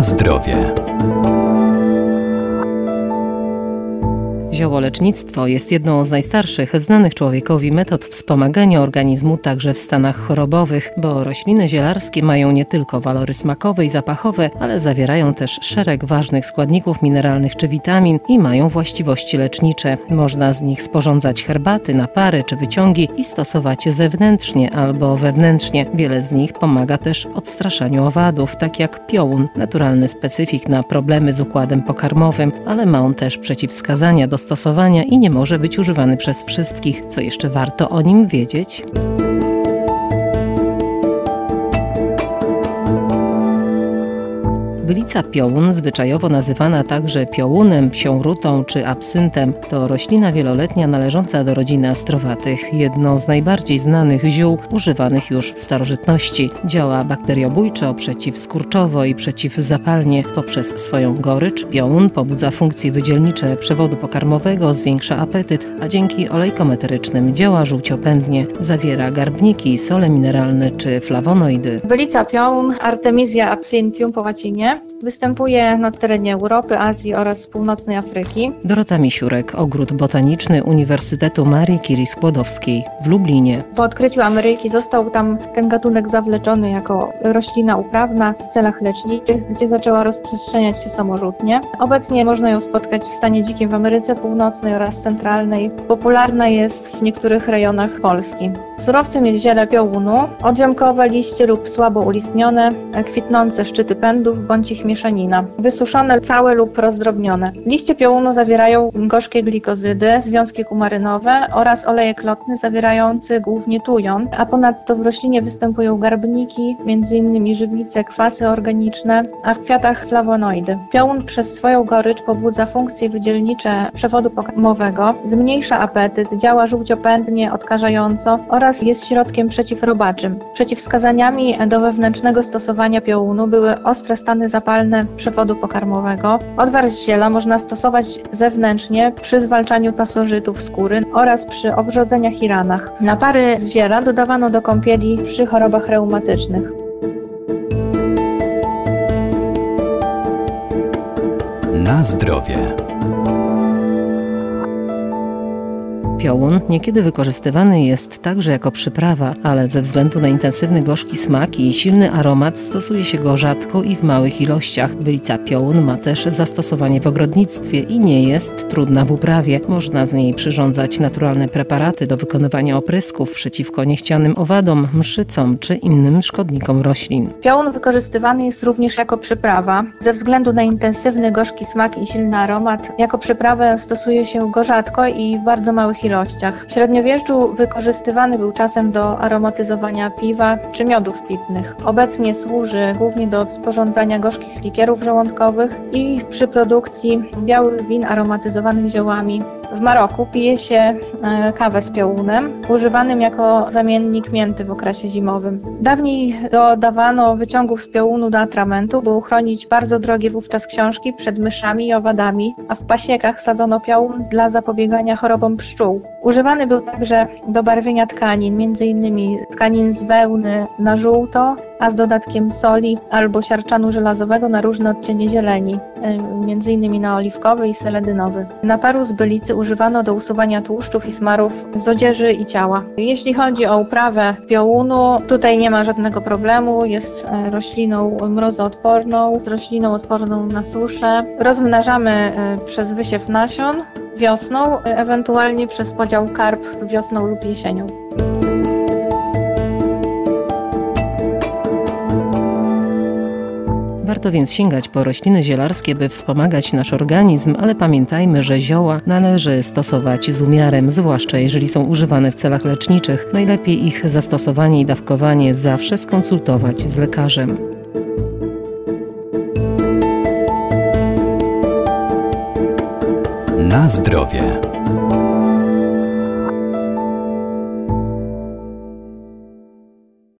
Zdrowie. Ziołolecznictwo jest jedną z najstarszych znanych człowiekowi metod wspomagania organizmu także w stanach chorobowych, bo rośliny zielarskie mają nie tylko walory smakowe i zapachowe, ale zawierają też szereg ważnych składników mineralnych czy witamin i mają właściwości lecznicze. Można z nich sporządzać herbaty, napary czy wyciągi i stosować zewnętrznie albo wewnętrznie. Wiele z nich pomaga też w odstraszaniu owadów, tak jak piołun, naturalny specyfik na problemy z układem pokarmowym, ale ma on też przeciwwskazania do stosowania i nie może być używany przez wszystkich. Co jeszcze warto o nim wiedzieć? Bylica piołun, zwyczajowo nazywana także piołunem, psiąrutą czy absyntem, to roślina wieloletnia należąca do rodziny astrowatych, jedno z najbardziej znanych ziół używanych już w starożytności. Działa bakteriobójczo, przeciwskurczowo i przeciwzapalnie. Poprzez swoją gorycz piołun pobudza funkcje wydzielnicze przewodu pokarmowego, zwiększa apetyt, a dzięki olejkom eterycznym działa żółciopędnie. Zawiera garbniki, sole mineralne czy flawonoidy. Bylica piołun, Artemisia absinthium po łacinie, Występuje na terenie Europy, Azji oraz północnej Afryki. Dorota Misiurek, Ogród Botaniczny Uniwersytetu Marii Curie Skłodowskiej w Lublinie. Po odkryciu Ameryki został tam ten gatunek zawleczony jako roślina uprawna w celach leczniczych, gdzie zaczęła rozprzestrzeniać się samorzutnie. Obecnie można ją spotkać w stanie dzikim w Ameryce Północnej oraz Centralnej. Popularna jest w niektórych rejonach Polski. Surowcem jest ziele piołunu, odziemkowe liście lub słabo ulistnione, kwitnące szczyty pędów bądź ich mieszanina. Wysuszone całe lub rozdrobnione. Liście piołunu zawierają gorzkie glikozydy, związki kumarynowe oraz olejek lotny zawierający głównie tujon, a ponadto w roślinie występują garbniki, m.in. żywice, kwasy organiczne, a w kwiatach flawonoidy. Piołun przez swoją gorycz pobudza funkcje wydzielnicze przewodu pokarmowego, zmniejsza apetyt, działa żółciopędnie, odkażająco oraz jest środkiem przeciwrobaczym. Przeciwwskazaniami do wewnętrznego stosowania piołunu były ostre stany zapalne przewodu pokarmowego. Odwar z ziela można stosować zewnętrznie przy zwalczaniu pasożytów skóry oraz przy owrzodzeniach i ranach. Napary z ziela dodawano do kąpieli przy chorobach reumatycznych. Na zdrowie. Piołun niekiedy wykorzystywany jest także jako przyprawa, ale ze względu na intensywny gorzki smak i silny aromat stosuje się go rzadko i w małych ilościach. Bylica piołun ma też zastosowanie w ogrodnictwie i nie jest trudna w uprawie. Można z niej przyrządzać naturalne preparaty do wykonywania oprysków przeciwko niechcianym owadom, mszycom czy innym szkodnikom roślin. Piołun wykorzystywany jest również jako przyprawa. Ze względu na intensywny gorzki smak i silny aromat, jako przyprawę stosuje się go rzadko i w bardzo małych ilościach ilościach. W średniowieczu wykorzystywany był czasem do aromatyzowania piwa czy miodów pitnych. Obecnie służy głównie do sporządzania gorzkich likierów żołądkowych i przy produkcji białych win aromatyzowanych ziołami. W Maroku pije się e, kawę z piołunem, używanym jako zamiennik mięty w okresie zimowym. Dawniej dodawano wyciągów z piołunu do atramentu, by uchronić bardzo drogie wówczas książki przed myszami i owadami, a w pasiekach sadzono piołun dla zapobiegania chorobom pszczół. Używany był także do barwienia tkanin, m.in. tkanin z wełny na żółto, a z dodatkiem soli albo siarczanu żelazowego na różne odcienie zieleni, m.in. na oliwkowy i seledynowy. Naparu z bylicy używano do usuwania tłuszczów i smarów z odzieży i ciała. Jeśli chodzi o uprawę piołunu, tutaj nie ma żadnego problemu, jest e, rośliną mrozoodporną, jest rośliną odporną na suszę. Rozmnażamy e, przez wysiew nasion wiosną, e, ewentualnie przez podział karp wiosną lub jesienią. Warto więc sięgać po rośliny zielarskie, by wspomagać nasz organizm, ale pamiętajmy, że zioła należy stosować z umiarem, zwłaszcza jeżeli są używane w celach leczniczych. Najlepiej ich zastosowanie i dawkowanie zawsze skonsultować z lekarzem. Na zdrowie.